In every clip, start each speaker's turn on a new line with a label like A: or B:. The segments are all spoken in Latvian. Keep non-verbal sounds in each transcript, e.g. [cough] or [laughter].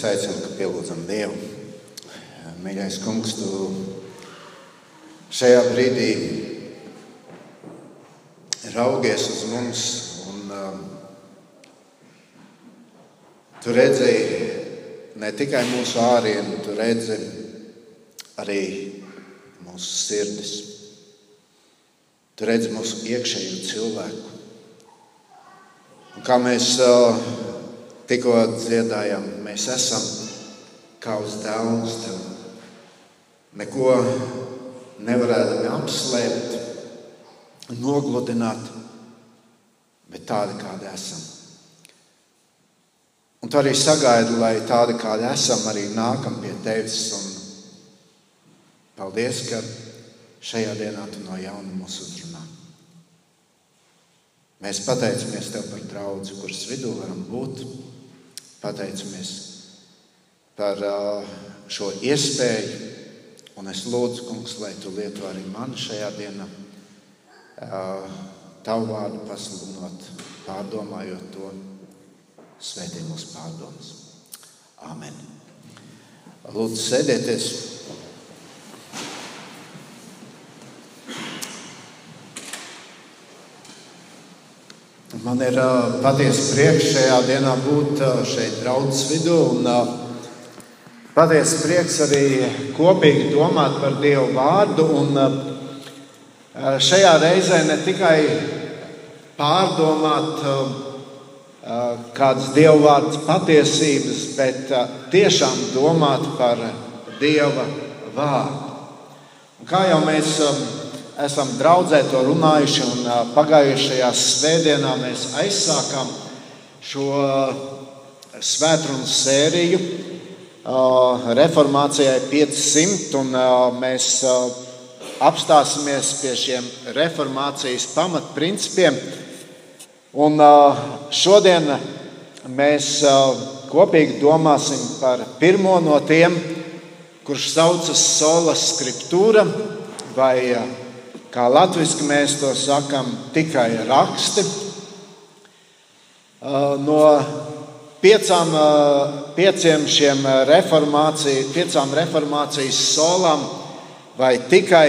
A: Es aicinu, ka pielūdzam Dievu. Mīļais kungs, tu šajā brīdī raugies uz mums un um, tu redzēji ne tikai mūsu ārienu, tu redzi arī mūsu sirdis. Tu redzi mūsu iekšējo cilvēku. Un kā mēs uh, tikko dziedājām, mēs esam kā uz dēlus tev. Neko nevarētu apslēpt, nogludināt, bet tādi, kādi esam. Un tu arī sagaidi, lai tādi, kādi esam, arī nākam pie tevis. Un paldies, ka šajā dienā tu no jauna mūs uzrunā. Mēs pateicamies Tev par draugu, kuras vidū varam būt. Pateicamies par uh, šo iespēju. Un es lūdzu, kungs, lai tu lieto arī mani šajā dienā, uh, tavu vārdu pasludinot, pārdomājot to, svētī mūsu pārdomas. Āmen. Lūdzu, sēdieties! Man ir uh, patiesa prieks šajā dienā būt uh, šeit, draudzes vidū. Un, uh, patiesa prieks arī kopīgi domāt par Dievu vārdu. Un, šajā reizē ne tikai pārdomāt kādas Dieva vārdas patiesības, bet tiešām domāt par Dieva vārdu. Un kā jau mēs. Esam draudzē to runājuši, un pagājušajā svētdienā mēs aizsākām šo svētdienas sēriju Reformācijai 500, un mēs apstāsimies pie šiem reformācijas pamatprincipiem. Un šodien mēs kopīgi domāsim par pirmo no tiem, kurš saucas Sola Scriptūra vai Kā latviešu mēs to sakām, tikai raksti. No piecām, pieciem šiem reformācijas, piecām reformācijas solām, vai tikai,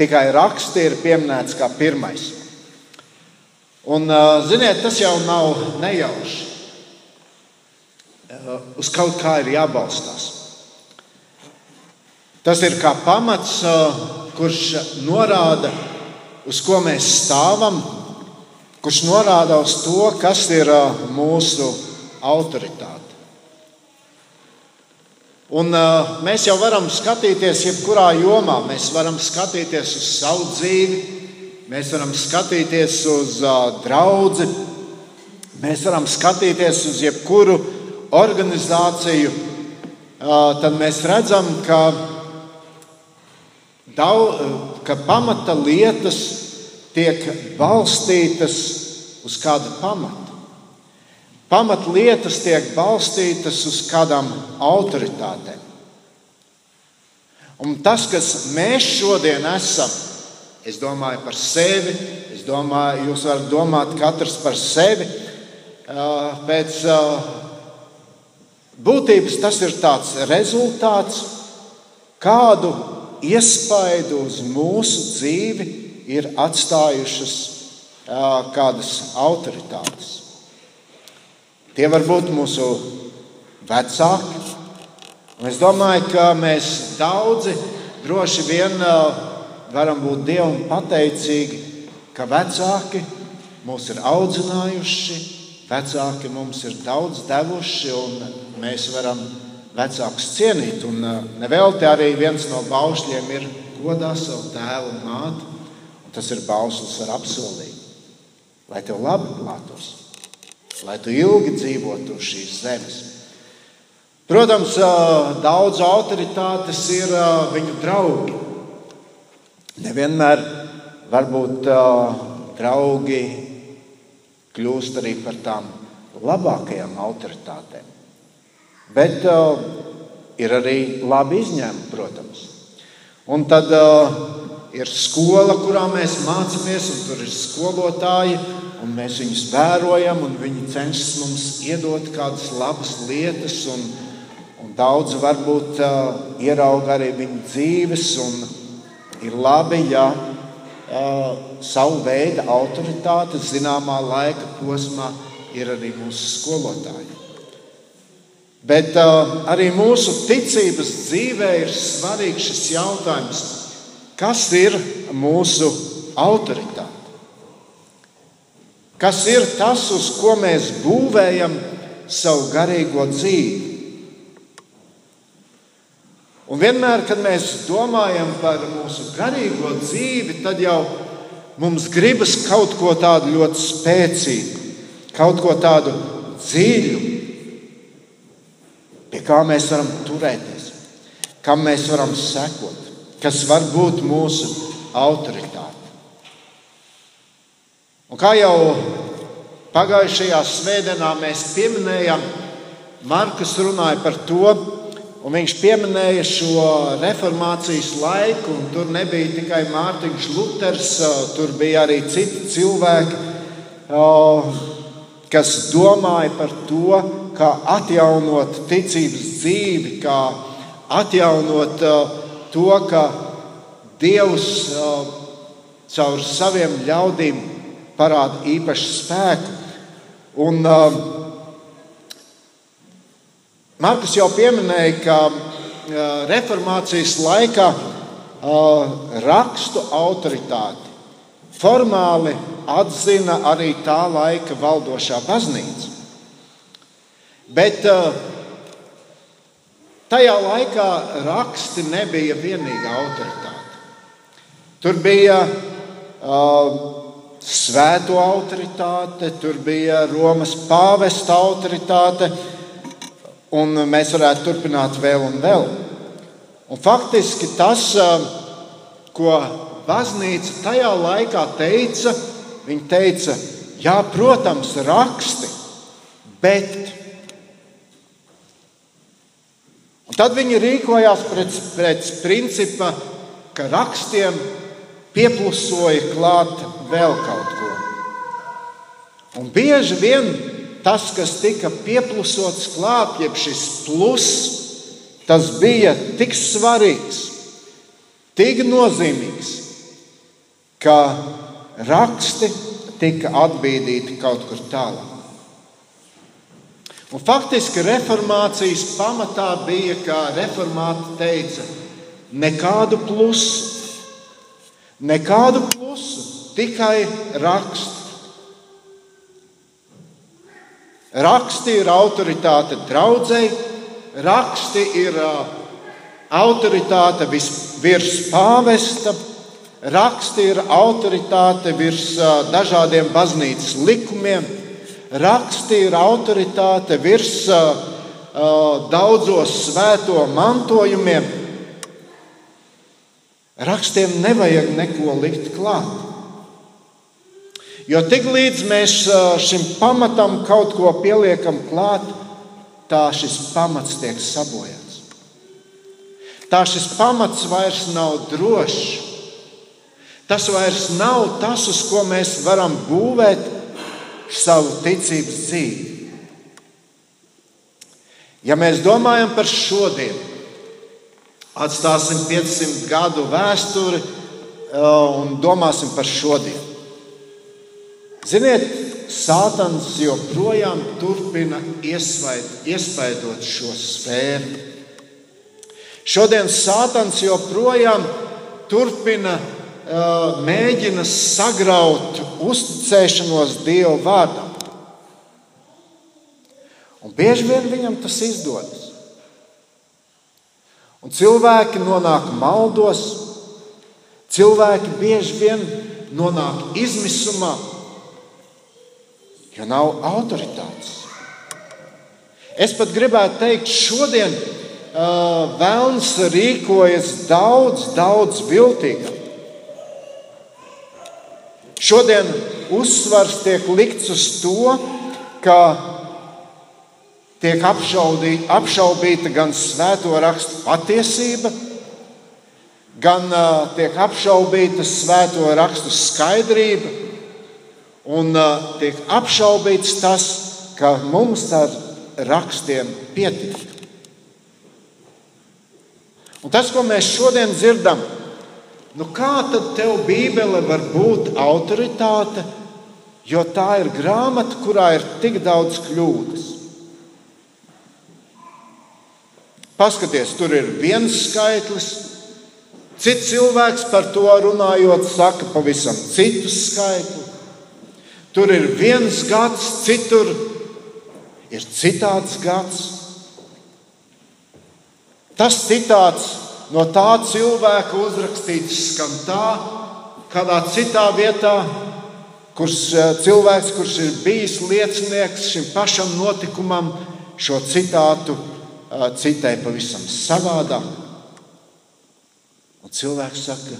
A: tikai raksti ir pieminēts kā pirmais. Un, ziniet, tas jau nav nejauši. Uz kaut kā ir jābalstās. Tas ir kā pamats, kurš norāda, uz ko mēs stāvam, kurš norāda uz to, kas ir mūsu autoritāte. Un, uh, mēs jau varam skatīties, jebkurā jomā. Mēs varam skatīties uz savu dzīvi, mēs varam skatīties uz uh, draugu, mēs varam skatīties uz jebkuru organizāciju. Uh, tad mēs redzam, ka Daudz, ka pamata lietas tiek balstītas uz kādu pamatu. Pamatlietas tiek balstītas uz kādām autoritātēm. Un tas, kas mēs šodien esam, es domāju par sevi, es domāju, jūs varat domāt katrs par sevi. Pēc būtības tas ir tāds rezultāts, kādu iespaidu uz mūsu dzīvi ir atstājušas kādas autoritātes. Tie var būt mūsu vecāki. Un es domāju, ka mēs daudzi droši vien varam būt Dievam pateicīgi, ka vecāki mūs ir audzinājuši, vecāki mums ir daudz devuši, un mēs varam vecākus cienīt. Un nevelti arī viens no baušļiem ir godā savu tēvu un māti. Un tas ir bauslis ar apsolījumu. Lai tev labi klātos, lai tu ilgi dzīvotu uz šīs zemes. Protams, daudz autoritātes ir viņu draugi. Nevienmēr varbūt draugi kļūst arī par tām labākajām autoritātēm. Bet uh, ir arī labi izņēmumi, protams. Un tad uh, ir skola, kurā mēs mācāmies, un tur ir skolotāji, un mēs viņus vērojam, un viņi cenšas mums iedot kādas labas lietas, un, un daudz varbūt uh, ierauga arī viņu dzīves, un ir labi, ja uh, savu veidu autoritāte zināmā laika posmā ir arī mūsu skolotāji. Bet uh, arī mūsu ticības dzīvē ir svarīgs šis jautājums, kas ir mūsu autoritāte? Kas ir tas, uz ko mēs būvējam savu garīgo dzīvi? Un vienmēr, kad mēs domājam par mūsu garīgo dzīvi, tad jau mums gribas kaut ko tādu ļoti spēcīgu, kaut ko tādu dziļu, pie kā mēs varam turēties, kam mēs varam sekot, kas var būt mūsu autoritāte. Un kā jau pagājušajā svētdienā mēs pieminējām, Markus runāja par to, un viņš pieminēja šo reformācijas laiku. Tur nebija tikai Mārtiņš Luters, tur bija arī citi cilvēki, kas domāja par to, kā atjaunot ticības dzīvi, kā atjaunot uh, to, ka Dievs uh, caur saviem ļaudīm parāda īpašu spēku. Un, uh, Markus jau pieminēja, ka reformācijas laikā rakstu autoritāti formāli atzina arī tā laika valdošā baznīca. Bet uh, tajā laikā raksti nebija vienīgā autoritāte. Tur bija uh, svēto autoritāte, tur bija Romas pāvesta autoritāte, un mēs varētu turpināt vēl un vēl. Un faktiski tas, uh, ko baznīca tajā laikā teica, viņa teica, jā, protams, raksti, bet Un tad viņi rīkojās pēc, pēc principa, ka rakstiem pieplusoja klāt vēl kaut ko. Un bieži vien tas, kas tika pieplusots klāt, jeb šis plus, tas bija tik svarīgs, tik nozīmīgs, ka raksti tika atbīdīti kaut kur tālāk. Un faktiski reformācijas pamatā bija, kā reformāti teica, nekādu plusu, nekādu plusu, tikai rakstu. Raksti ir autoritāte draudzēji, raksti ir autoritāte virs pāvesta, raksti ir autoritāte virs dažādiem baznīcas likumiem raksti ir autoritāte virs uh, daudzos svēto mantojumiem. Rakstiem nevajag neko likt klāt. Jo tiklīdz mēs šim pamatam kaut ko pieliekam klāt, tā šis pamats tiek sabojāts. Tā šis pamats vairs nav drošs. Tas vairs nav tas, uz ko mēs varam būvēt savu ticības dzīvi. Ja mēs domājam par šodienu, atstāsim 500 gadu vēsturi uh, un domāsim par šodienu. Ziniet, Sātans joprojām turpina iespaidot šo sfēru. Šodien Sātans joprojām turpina mēģina sagraut uzticēšanos Dieva vārdam. Un bieži vien viņam tas izdodas. Un cilvēki nonāk maldos, cilvēki bieži vien nonāk izmisumā, jo nav autoritātes. Es pat gribētu teikt, šodien uh, Vēlns rīkojas daudz, daudz viltīgāk. Šodien uzsvars tiek likts uz to, ka tiek apšaubīta gan svēto rakstu patiesība, gan uh, tiek apšaubīta svēto rakstu skaidrība. Un uh, tiek apšaubīts tas, ka mums ar rakstiem pietiek. Un tas, ko mēs šodien dzirdam, nu kā tad tev Bībele var būt autoritāte, jo tā ir grāmata, kurā ir tik daudz kļūdas. Paskaties, tur ir viens skaitlis, cits cilvēks par to runājot, saka pavisam citu skaitli. Tur ir viens gads, citur ir citāds gads. Tas citāts no tā cilvēka uzrakstīts skan tā, kādā citā vietā, kurš eh, cilvēks, kurš ir bijis liecinieks šim pašam notikumam, šo citātu eh, citē pavisam savādāk. Un cilvēks saka,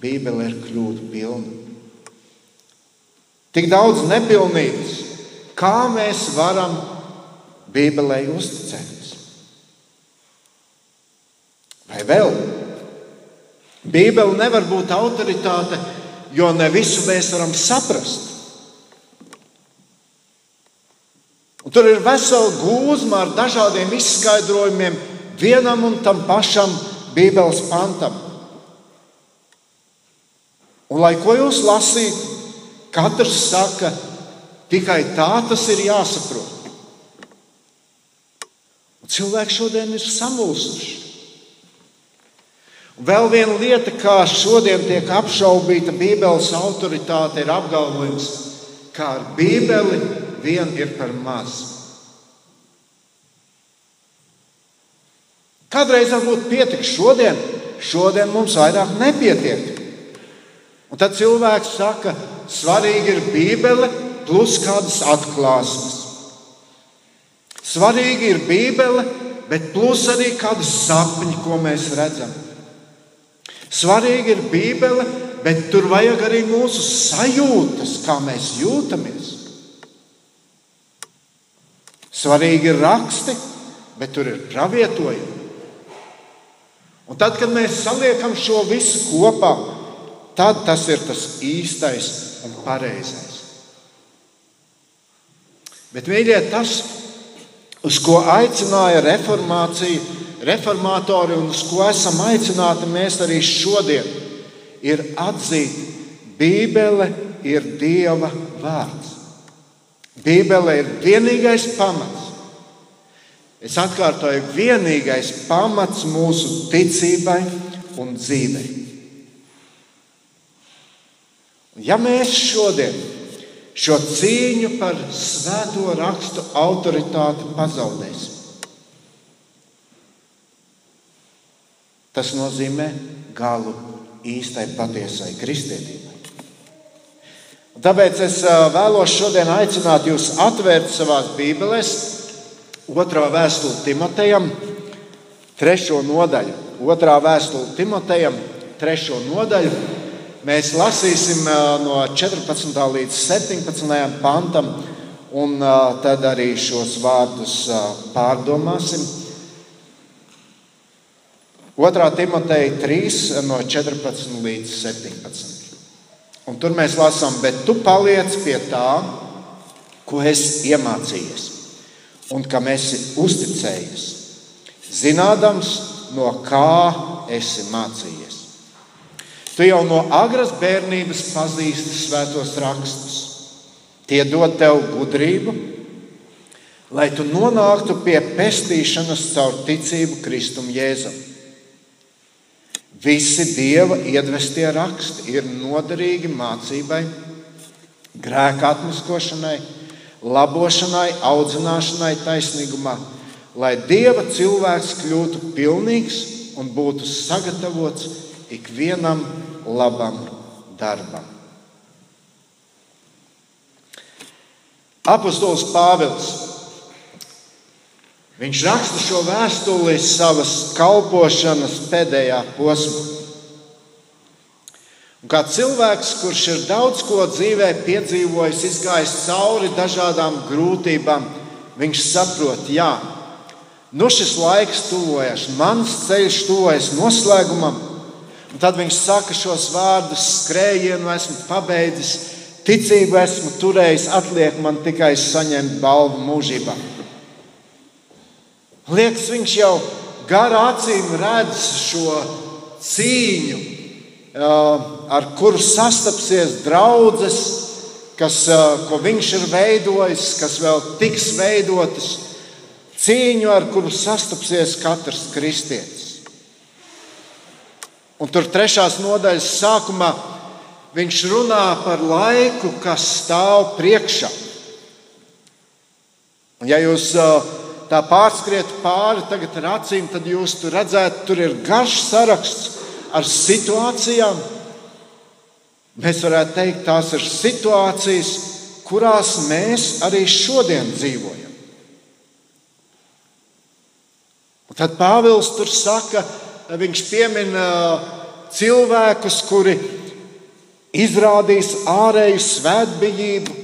A: Bībele ir kļūda pilna. Tik daudz nepilnības, kā mēs varam Bībelē uzticēties. Vai vēl? Bībele nevar būt autoritāte, jo ne visu mēs varam saprast. Un tur ir vesela gūzma ar dažādiem izskaidrojumiem vienam un tam pašam Bībeles pantam. Un, lai ko jūs lasītu, Katrs saka, tikai tā tas ir jāsaprot. Un cilvēki šodien ir samulsuši. Vēl viena lieta, kā šodien tiek apšaubīta Bībeles autoritāte, ir apgalvojums, ka ar Bībeli vien ir par maz. Kādreiz varbūt pietiks, šodien, šodien mums vairāk nepietiek. Un tad cilvēks saka, svarīgi ir Bībele plus kādas atklāsmes. Svarīgi ir Bībele, bet plus arī kādi sapņi, ko mēs redzam. Svarīgi ir Bībele, bet tur vajag arī mūsu sajūtas, kā mēs jūtamies. Svarīgi ir raksti, bet tur ir pravietojumi. Un tad, kad mēs saliekam šo visu kopā, tad tas ir tas īstais un pareizais. Bet, mīļie, tas, uz ko aicināja reformācija, reformatori un uz ko esam aicināti mēs arī šodien, ir atzīt, Bībele ir Dieva vārds. Bībele ir vienīgais pamats. Es atkārtoju, vienīgais pamats mūsu ticībai un dzīvei. Ja mēs šodien šo cīņu par svēto rakstu autoritāti pazaudēsim, tas nozīmē galu īstai patiesai kristietībai. Tāpēc es vēlos šodien aicināt jūs atvērt savās Bībeles, otrā vēstule Timotejam, trešo nodaļu. Otrā vēstule Timotejam, trešo nodaļu. Mēs lasīsim no 14. līdz 17. pantam, un tad arī šos vārdus pārdomāsim. 2. Timoteja 3, no 14 līdz 17. Un tur mēs lasām, bet tu paliec pie tā, ko esi iemācījies, un kam esi uzticējies, zinādams, no kā esi mācījies. Tu jau no agras bērnības pazīsti svētos rakstus. Tie dod tev gudrību, lai tu nonāktu pie pestīšanas caur ticību Kristum Jēzum. Visi dieva iedvestie raksti ir noderīgi mācībai, grēka atmaskošanai, labošanai, audzināšanai taisnīgumā, lai dieva cilvēks kļūtu pilnīgs un būtu sagatavots ikvienam labam darbam. Apostols Pāvils. Viņš raksta šo vēstuli savas kalpošanas pēdējā posmā. Un kā cilvēks, kurš ir daudz ko dzīvē piedzīvojis, izgājis cauri dažādām grūtībām, viņš saprot, jā, nu šis laiks tuvojas, mans ceļš tuvojas noslēgumam, Un tad viņš saka šos vārdus: skrējienu esmu pabeidzis, ticību esmu turējis, atliek man tikai saņemt balvu mūžībā. Liekas, viņš jau garā acīm redz šo cīņu, ar kuru sastapsies draudzes, kas, ko viņš ir veidojis, kas vēl tiks veidotas, cīņu, ar kuru sastapsies katrs kristietis. Un tur trešās nodaļas sākumā viņš runā par laiku, kas stāv priekšā. Ja jūs tā pārskrietu pāri tagad ar acīm, tad jūs tur redzētu, tur ir garš saraksts ar situācijām. Mēs varētu teikt, tās ir situācijas, kurās mēs arī šodien dzīvojam. Un tad Pāvils tur saka, viņš piemina cilvēkus, kuri izrādīs ārēju svētbijību,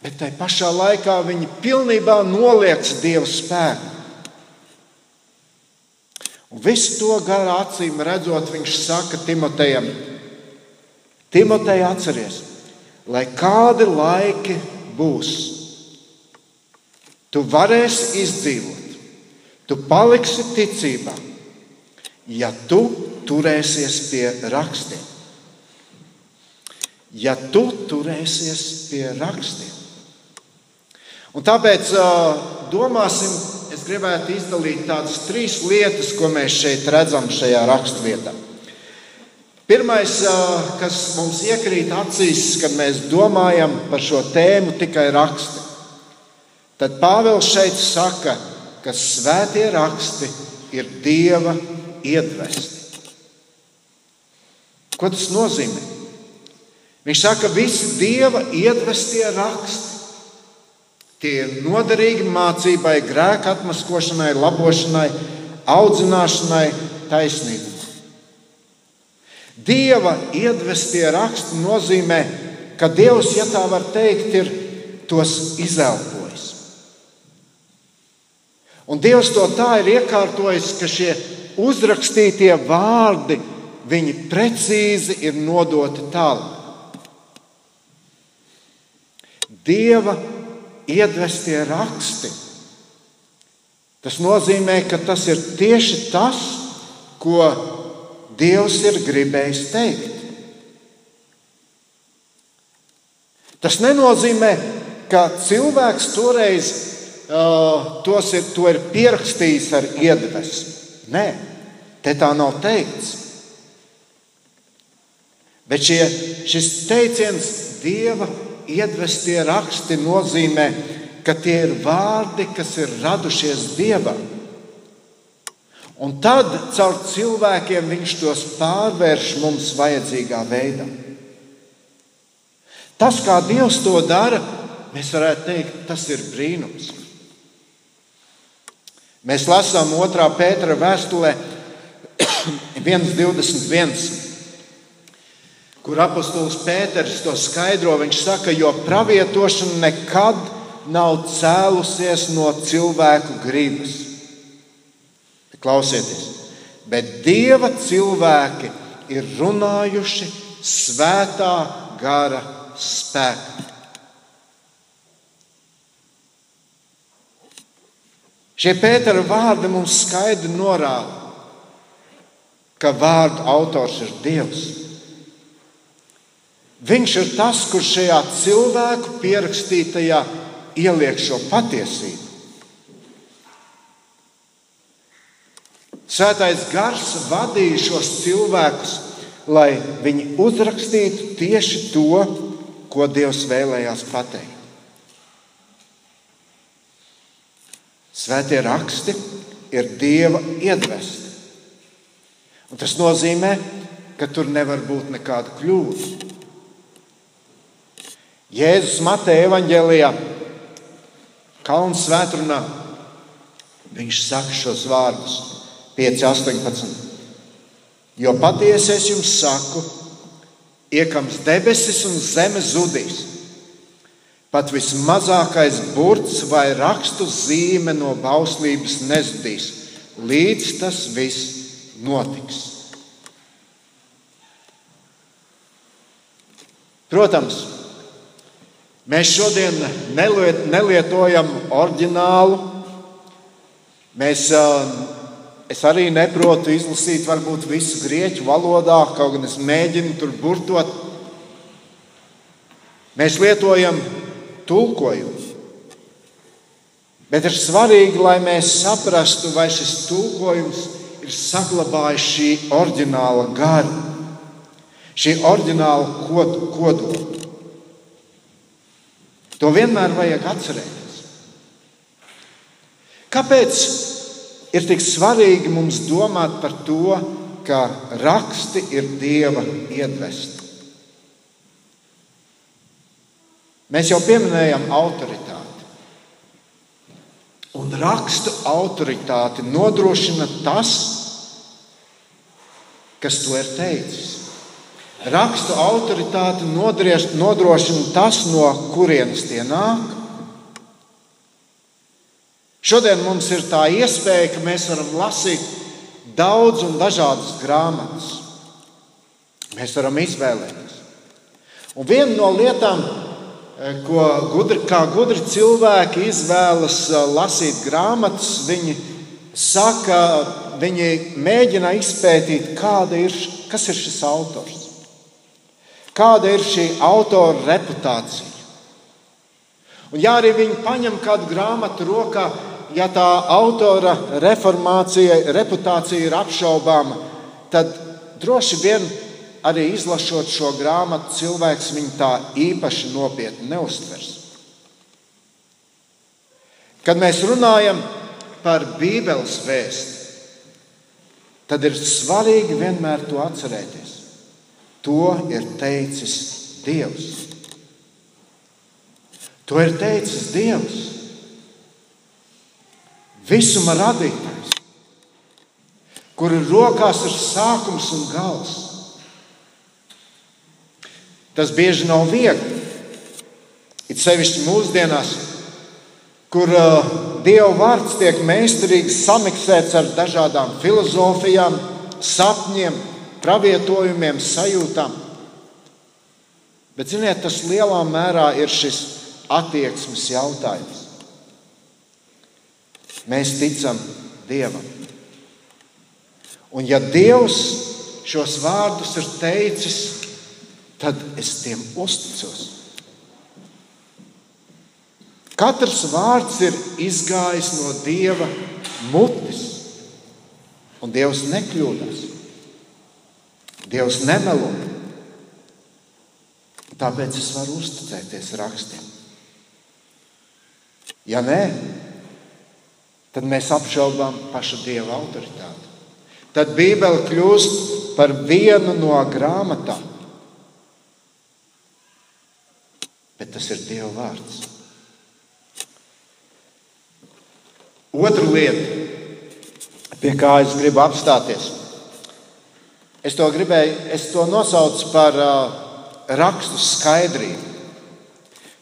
A: bet tai pašā laikā viņi pilnībā noliedz Dieva spēku. Un visu to garā acīm redzot, viņš saka Timotejam, Timotej, atceries, lai kādi laiki būs, tu varēsi izdzīvot, tu paliksi ticībā, ja tu turēsies pie rakstiem ja tu turēsies pie rakstiem. Un tāpēc domāsim, es gribētu izdalīt tādas trīs lietas, ko mēs šeit redzam šajā raksturvietā. Pirmais, kas mums iekrīt acīs, kad mēs domājam par šo tēmu, tikai raksti. Tad Pāvils šeit saka, ka svētie raksti ir Dieva iedvesti. Ko tas nozīmē? Viņš saka, ka visi dieva iedvestie raksti tie ir noderīgi mācībai, grēka atmaskošanai, labošanai, audzināšanai, taisnībai. Dieva iedvestie raksti nozīmē, ka Dievs, ja tā var teikt, ir tos izelpojis. Un Dievs to tā ir iekārtojis, ka šie uzrakstītie vārdi, viņi precīzi ir nodoti tālāk. Dieva iedvestie raksti. Tas nozīmē, ka tas ir tieši tas, ko Dievs ir gribējis teikt. Tas nenozīmē, ka cilvēks toreiz uh, ir, to ir pierakstījis ar iedvesmu. Nē, te tā nav teikts. Bet šie, šis teiciens Dieva iedvestie raksti nozīmē, ka tie ir vārdi, kas ir radušies Dievam. Un tad caur cilvēkiem viņš tos pārvērš mums vajadzīgā veidā. Tas, kā Dievs to dara, mēs varētu teikt, tas ir brīnums. Mēs lasām 2. pētera vēstulē [clears throat] 1,21 kur apustulis Pēters to skaidro. Viņš saka, jo pravietošana nekad nav cēlusies no cilvēku gribas. Klausieties, bet dieva cilvēki ir runājuši svētā gara spēkā. Šie Pētera vārdi mums skaidri norāda, ka vārdu autors ir Dievs. Viņš ir tas, kurš šajā cilvēku pierakstītajā ieliek šo patiesību. Svētais gars vadīja šos cilvēkus, lai viņi uzrakstītu tieši to, ko Dievs vēlējās pateikt. Svētie raksti ir Dieva iedvesti. Un tas nozīmē, ka tur nevar būt nekāda kļūda. Jēzus Mateja evanģēlijā, Kalnu svētdienā, viņš saka šos vārdus 5.18. Jo patiesi es jums saku, iekams debesis un zeme zudīs. Pat vismazākais burts vai rakstu zīme no bauslības nezudīs, līdz tas viss notiks. Protams, Mēs šodien neliet, nelietojam oriģinālu. Mēs, es arī neprotu izlasīt varbūt visu grieķu valodā, kaut gan es mēģinu tur burtot. Mēs lietojam tulkojumu. Bet ir svarīgi, lai mēs saprastu, vai šis tulkojums ir saglabājis šī oriģināla gara, šī oriģināla kodola. To vienmēr vajag atcerēties. Kāpēc ir tik svarīgi mums domāt par to, ka raksti ir Dieva iedvesti? Mēs jau pieminējām autoritāti. Un rakstu autoritāti nodrošina tas, kas to ir teicis. Rakstu autoritāti nodrošina tas, no kurienes tie nāk. Šodien mums ir tā iespēja, ka mēs varam lasīt daudz un dažādas grāmatas. Mēs varam izvēlēties. Un viena no lietām, Eh, ko gudri, kā gudri cilvēki izvēlas eh, lasīt grāmatas, viņi saka, viņi mēģina izpētīt, ir, kas ir šis autors, kāda ir šī autora reputācija. Un, ja arī viņi paņem kādu grāmatu rokā, ja tā autora reputācija ir apšaubāma, tad droši vien arī izlasot šo grāmatu, cilvēks viņu tā īpaši nopietni neustvers. Kad mēs runājam par Bībeles vēstu, tad ir svarīgi vienmēr to atcerēties. To ir teicis Dievs. To ir teicis Dievs. Visuma radītājs, kur ir rokās ir sākums un gals. Tas bieži nav viegli. It sevišķi mūsdienās, kur uh, Dieva vārds tiek meistarīgi samiksēts ar dažādām filozofijām, sapņiem, pravietojumiem, sajūtām. Bet, ziniet, tas lielā mērā ir šis attieksmes jautājums. Mēs ticam Dievam. Un ja Dievs šos vārdus ir teicis, tad es tiem uzticos. Katrs vārds ir izgājis no dieva mutes, un dievs nekļūdās. Dievs nemelo. Tāpēc es varu uzticēties rakstiem. Ja nē, tad mēs apšaubām pašu dieva autoritāti. Tad Bībele kļūst par vienu no grāmatām, bet tas ir Dieva vārds. Otra lieta, pie kā es gribu apstāties, es to gribēju, es to nosaucu par uh, rakstu skaidrību.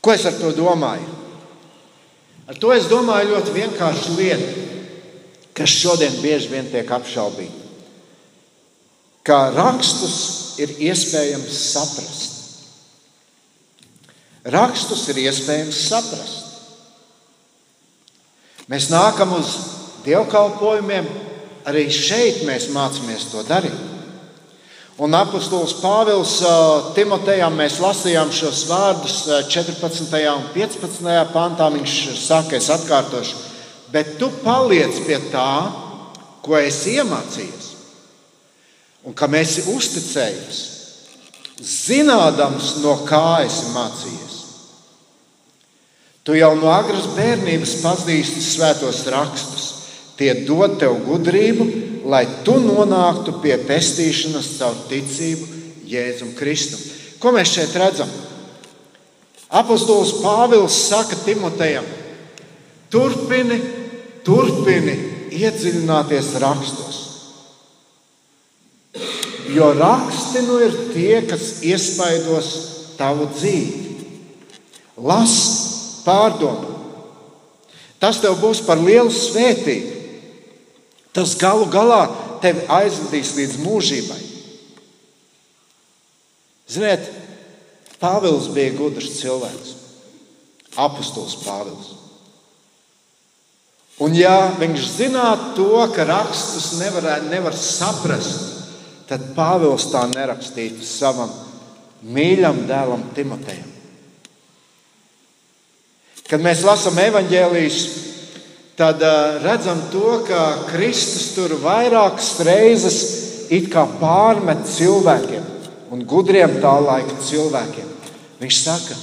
A: Ko es ar to domāju? Ar to es domāju ļoti vienkāršu lietu, kas šodien bieži vien tiek apšaubīta. Kā rakstus ir iespējams saprast. Rakstus ir iespējams saprast. Mēs nākam uz dievkalpojumiem, arī šeit mēs mācāmies to darīt. Un apustulis Pāvils Timotejam mēs lasījām šos vārdus 14. un 15. pantā. Viņš saka, es atkārtošu, bet tu paliec pie tā, ko esi iemācījies un kam esi uzticējies, zinādams, no kā esi mācījies. Tu jau no agras bērnības pazīsti svētos rakstus. Tie dod tev gudrību, lai tu nonāktu pie pestīšanas caur ticību Jēzum Kristum. Ko mēs šeit redzam? Apostols Pāvils saka Timotejam: Turpini, turpini iedziļināties rakstos. Jo raksti nu ir tie, kas iespaidos tavu dzīvi. Lasi, pārdomā. Tas tev būs par lielu svētību. Tas galu galā tevi aizvedīs līdz mūžībai. Ziniet, Pāvils bija gudrs cilvēks. apustulis Pāvils. Un ja viņš zinātu to, ka rakstus nevar, nevar saprast, tad Pāvils tā nerakstītu savam mīļam dēlam Timotejam. Kad mēs lasām evaņģēlijas, tad uh, redzam to, ka Kristus tur vairākas reizes pārmet cilvēkiem un gudriem tā laika cilvēkiem. Viņš saka,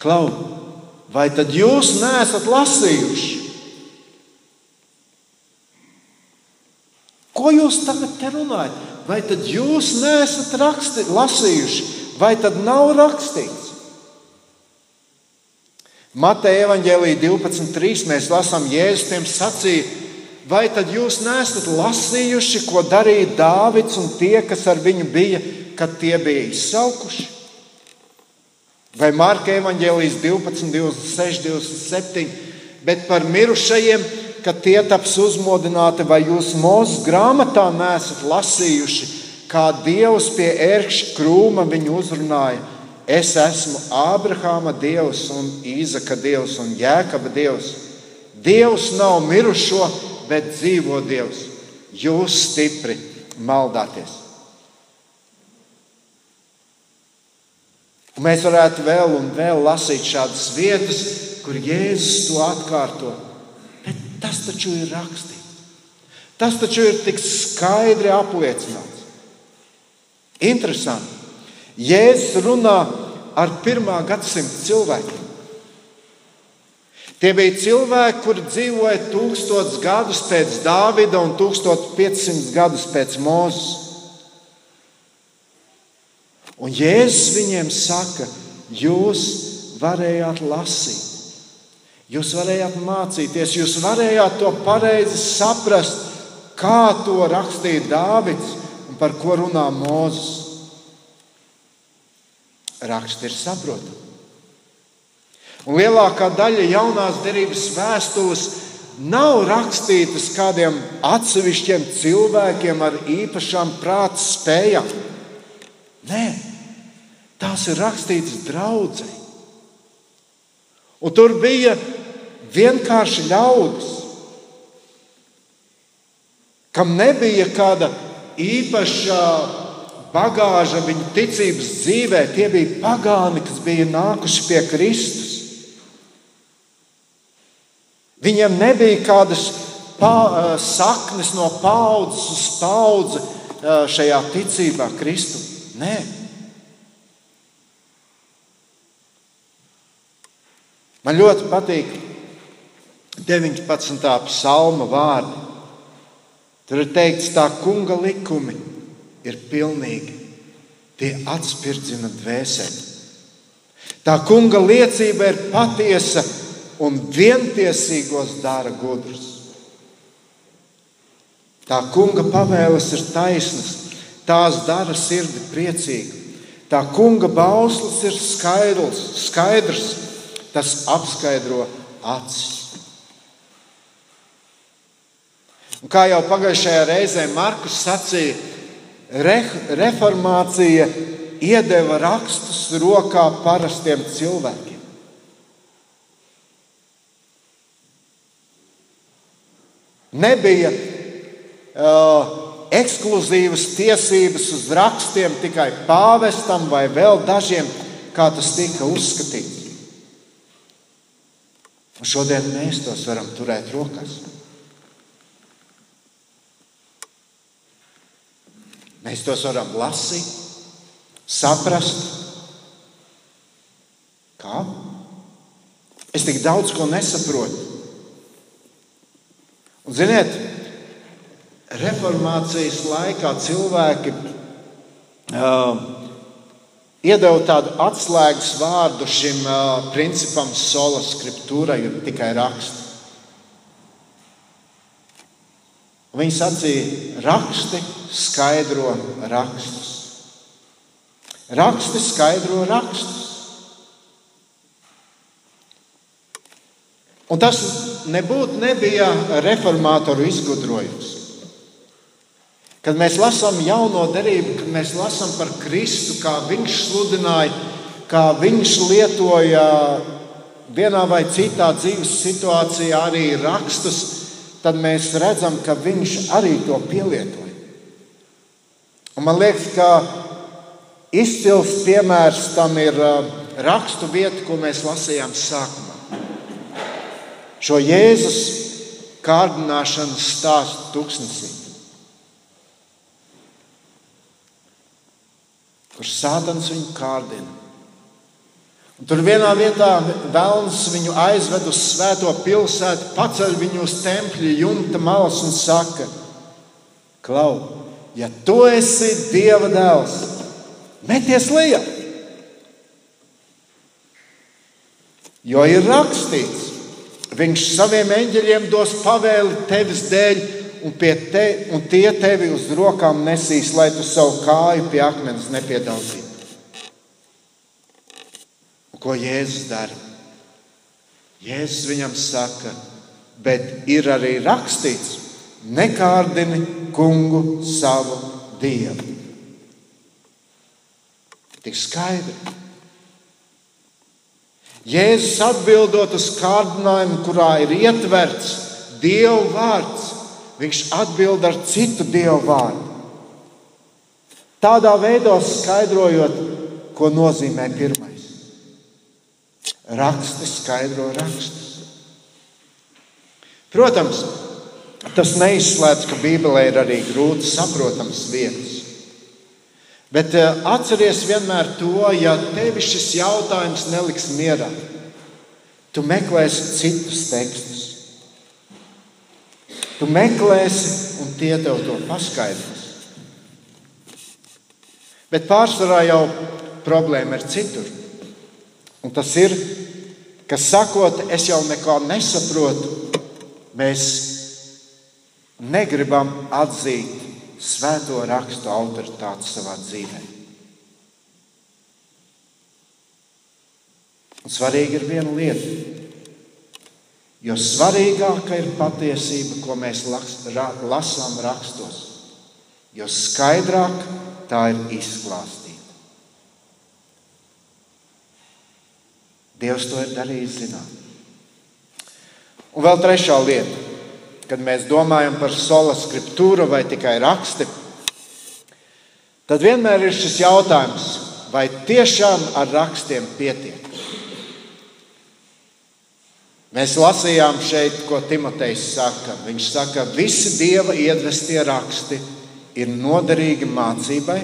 A: Klau, vai tad jūs neesat lasījuši? Ko jūs tagad te runājat? Vai tad jūs neesat raksti, lasījuši, vai tad nav rakstīts? Mateja evanģēlī 12.3 mēs lasām, Jēzus tiem sacīja, vai tad jūs neesat lasījuši, ko darīja Dāvids un tie, kas ar viņu bija, kad tie bija izsaukuši? Vai Marka evanģēlijas 12, 26, 27, bet par mirušajiem kad tie taps uzmodināti, vai jūs mūsu grāmatā nesat lasījuši, kā Dievs pie ērkšķa krūma viņu uzrunāja. Es esmu Ābrahāma Dievs, un Īzaka Dievs un Jēkaba Dievs. Dievs nav mirušo, bet dzīvo Dievs. Jūs stipri maldāties. Un mēs varētu vēl un vēl lasīt šādas vietas, kur Jēzus to atkārto. Tas taču ir rakstīts. Tas taču ir tik skaidri apliecināts. Interesanti. Jēzus runā ar pirmā gadsimta cilvēkiem. Tie bija cilvēki, kuri dzīvoja 1000 gadus pēc Dāvida un 1500 gadus pēc Mozus. Un Jēzus viņiem saka, jūs varējāt lasīt. Jūs varējāt mācīties, jūs varējāt to pareizi saprast, kā to rakstīja Dāvids un par ko runā Mozus. Raksts ir saprotams. Un lielākā daļa jaunās derības vēstules nav rakstītas kādiem atsevišķiem cilvēkiem ar īpašām prāta spējām. Nē, tās ir rakstītas draudzēji. Un tur bija vienkārši ļaudis, kam nebija kāda īpaša bagāža viņu ticības dzīvē. Tie bija pagāni, kas bija nākuši pie Kristus. Viņiem nebija kādas pa, saknes no paudzes uz paudzi šajā ticībā Kristum. Nē. Man ļoti patīk 19. psalma vārdi. Tur ir teikts, tā kunga likumi ir pilnīgi. Tie atspirdzina dvēseli. Tā kunga liecība ir patiesa un vientiesīgos dara gudrus. Tā kunga pavēles ir taisnas, tās dara sirdi priecīgu. Tā kunga bauslis ir skaidrs, skaidrs tas apskaidro acis. Un kā jau pagājušajā reizē Markus sacīja, re, reformācija iedeva rakstus rokā parastiem cilvēkiem. Nebija uh, ekskluzīvas tiesības uz rakstiem tikai pāvestam vai vēl dažiem, kā tas tika uzskatīts. Un šodien mēs tos varam turēt rokās. Mēs tos varam lasīt, saprast. Kā? Es tik daudz ko nesaprotu. Un, ziniet, reformācijas laikā cilvēki uh, iedeva tādu atslēgas vārdu šim uh, principam, sola scriptūrai, ir tikai raksts. Viņi sacīja, raksti skaidro rakstus. Raksti skaidro rakstus. Un tas nebūtu nebija reformātoru izgudrojums. Kad mēs lasām jauno derību, kad mēs lasām par Kristu, kā viņš sludināja, kā viņš lietoja vienā vai citā dzīves situācijā arī rakstus, tad mēs redzam, ka viņš arī to pielietoja. Un man liekas, ka izcils piemērs tam ir uh, rakstu vieta, ko mēs lasījām sākumā. Šo Jēzus kārdināšanas stāstu tūkstnesī. Kur sātans viņu kārdina. Un tur vienā vietā Vēlns viņu aizved uz svēto pilsētu, paceļ viņu uz tempļa jumta malas un saka: Klau, ja tu esi Dieva dēls, meties lejā! Jo ir rakstīts, viņš saviem eņģeļiem dos pavēli tevis dēļ, un, te, un tie tevi uz rokām nesīs, lai tu savu kāju pie akmens nepiedauzītu. Ko Jēzus dara? Jēzus viņam saka, bet ir arī rakstīts, nekārdini kungu savu dievu. Tik skaidri. Jēzus atbildot uz kārdinājumu, kurā ir ietverts Dieva vārds, viņš atbild ar citu Dieva vārdu. Tādā veidā skaidrojot, ko nozīmē pirmais. Raksti skaidro rakstus. Protams, tas neizslēdz, ka Bībelē ir arī grūti saprotamas vietas. Bet eh, atceries vienmēr to, ja tevi šis jautājums neliks mierā, tu meklēsi citus tekstus. Tu meklēsi, un tie tev to paskaidros. Bet pārsvarā jau problēma ir citur. Un tas ir, ka sakot, es jau neko nesaprotu, mēs negribam atzīt svēto rakstu autoritāti savā dzīvē. Un svarīgi ir viena lieta. Jo svarīgāka ir patiesība, ko mēs lasām rakstos, jo skaidrāk tā ir izklāstīta. Dievs to ir darījis zināt. Un vēl trešā lieta, kad mēs domājam par sola scriptūru vai tikai raksti, tad vienmēr ir šis jautājums, vai tiešām ar rakstiem pietiek. Mēs lasījām šeit, ko Timotejs saka. Viņš saka, ka visi dieva iedvestie raksti ir noderīgi mācībai,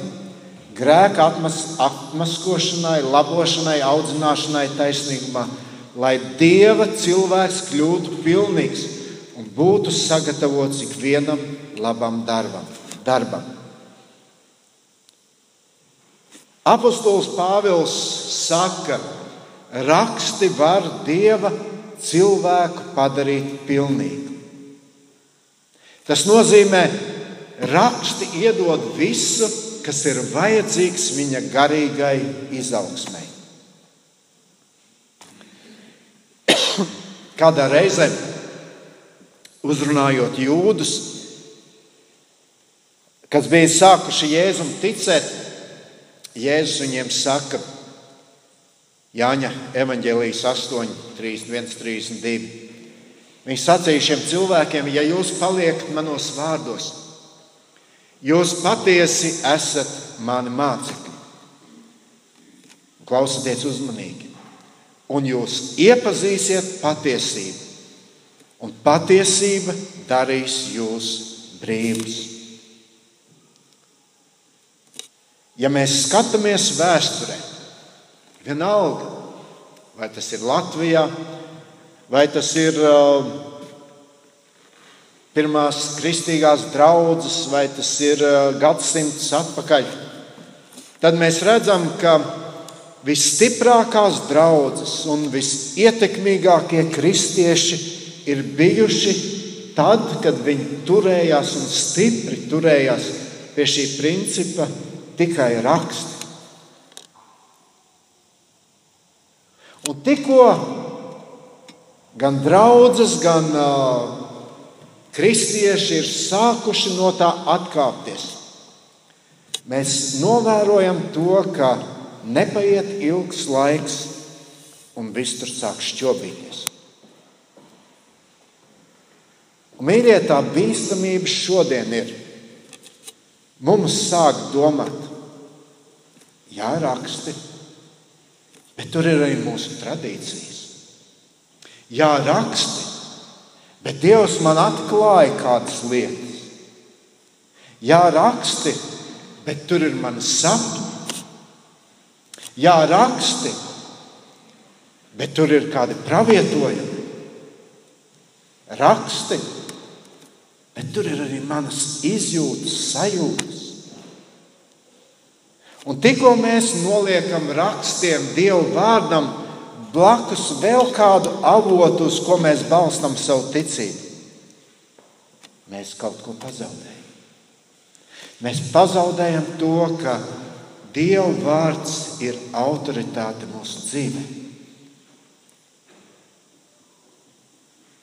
A: grēka atmas, atmaskošanai, labošanai, audzināšanai taisnīgumā, lai Dieva cilvēks kļūtu pilnīgs būtu sagatavots ikvienam labam darbam. darbam. Apostols Pāvils saka, raksti var Dieva cilvēku padarīt pilnīgu. Tas nozīmē, raksti iedod visu, kas ir vajadzīgs viņa garīgai izaugsmai. [coughs] Kādā reizē uzrunājot jūdus, kas bija sākuši Jēzum ticēt, Jēzus viņiem saka, Jāņa evanģēlijas 8, 31, 32. Viņš sacīja šiem cilvēkiem, ja jūs paliekat manos vārdos, Jūs patiesi esat mani mācekļi. Klausieties uzmanīgi, un jūs iepazīsiet patiesību, un patiesība darīs jūs brīvus. Ja mēs skatāmies vēsturē, vienalga, vai tas ir Latvijā, vai tas ir uh, pirmās kristīgās draudzes, vai tas ir uh, gadsimts atpakaļ, tad mēs redzam, ka visstiprākās draudzes un visietekmīgākie kristieši ir bijuši tad, kad viņi turējās un stipri turējās pie šī principa tikai raksti. Un tikko gan draudzes, gan uh, Kristieši ir sākuši no tā atkāpties. Mēs novērojam to, ka nepaiet ilgs laiks, un viss tur sāk šķobīties. Un, mīļie, tā bīstamība šodien ir. Mums sāk domāt, jā, raksti, bet tur ir arī mūsu tradīcijas. Jā, raksti, bet Dievs man atklāja kādas lietas. Jā, raksti, bet tur ir mana sapņa. Jā, raksti, bet tur ir kādi pravietojumi. Raksti, bet tur ir arī manas izjūtas, sajūtas. Un tikko mēs noliekam rakstiem, Dieva vārdam, blakus vēl kādu avotu, uz ko mēs balstām savu ticību, mēs kaut ko pazaudējam. Mēs pazaudējam to, ka Dieva vārds ir autoritāte mūsu dzīvē.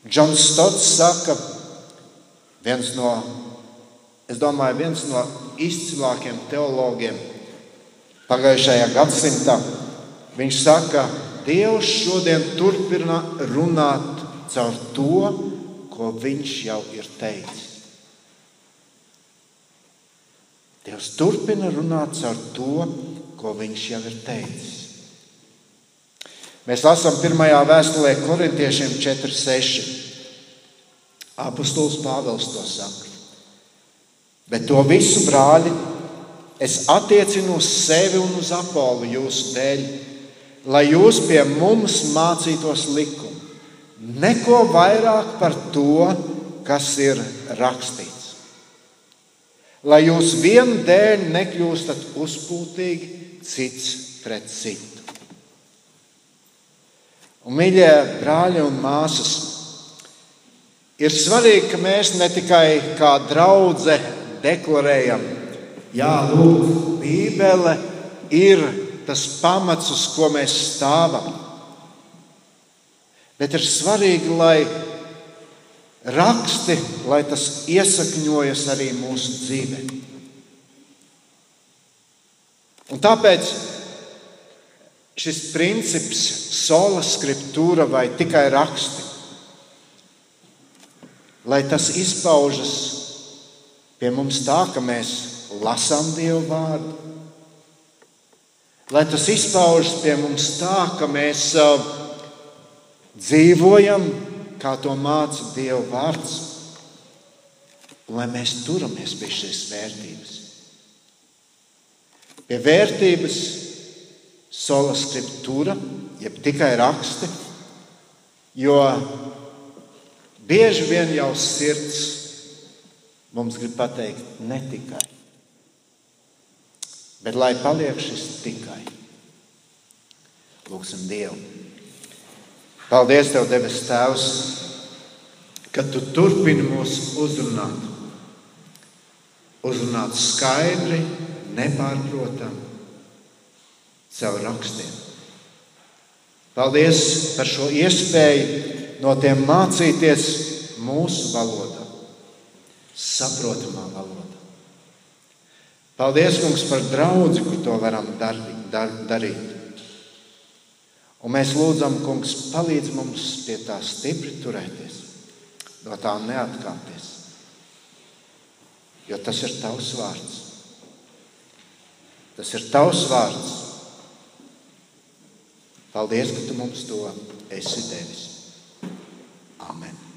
A: Džons Stots saka, viens no, es domāju, viens no izcilākajiem teologiem pagājušajā gadsimtā. Viņš saka, Dievs šodien turpina runāt caur to, ko viņš jau ir teicis. Dievs turpina runāt caur to, ko viņš jau ir teicis. Mēs lasām pirmajā vēstulē korintiešiem 4,6. Apostols Pāvils to saka. Bet to visu, brāļi, es attiecinu uz sevi un uz apolu jūsu dēļ, lai jūs pie mums mācītos likumu. Neko vairāk par to, kas ir rakstīts lai jūs vienu dēļ nekļūstat uzpūtīgi cits pret citu. Un, mīļie brāļi un māsas, ir svarīgi, ka mēs ne tikai kā draudzene deklarējam, Jā, lūk, Bībele ir tas pamats, uz ko mēs stāvam. Bet ir svarīgi, lai raksti, lai tas iesakņojas arī mūsu dzīvē. Un tāpēc šis princips, sola scriptūra vai tikai raksti, lai tas izpaužas pie mums tā, ka mēs lasām Dievu vārdu, lai tas izpaužas pie mums tā, ka mēs uh, dzīvojam kā to māca Dieva vārds, lai mēs turamies pie šīs vērtības. Pie vērtības sola scriptūra, jeb tikai raksti, jo bieži vien jau sirds mums grib pateikt ne tikai, bet lai paliek šis tikai. Lūksim Dievu! Paldies, Tev, debes Tēvs, ka Tu turpini mūs uzrunāt. Uzrunāt skaidri, nepārprotami, caur rakstiem. Paldies par šo iespēju no tiem mācīties mūsu valodā, saprotamā valodā. Paldies, Kungs, par draugu, kur to varam dar, dar, darīt. Un mēs lūdzam, Kungs, palīdz mums pie tā stipri turēties, no tā neatkāpties. Jo tas ir tavs vārds. Tas ir tavs vārds. Paldies, ka tu mums to esi devis. Amen.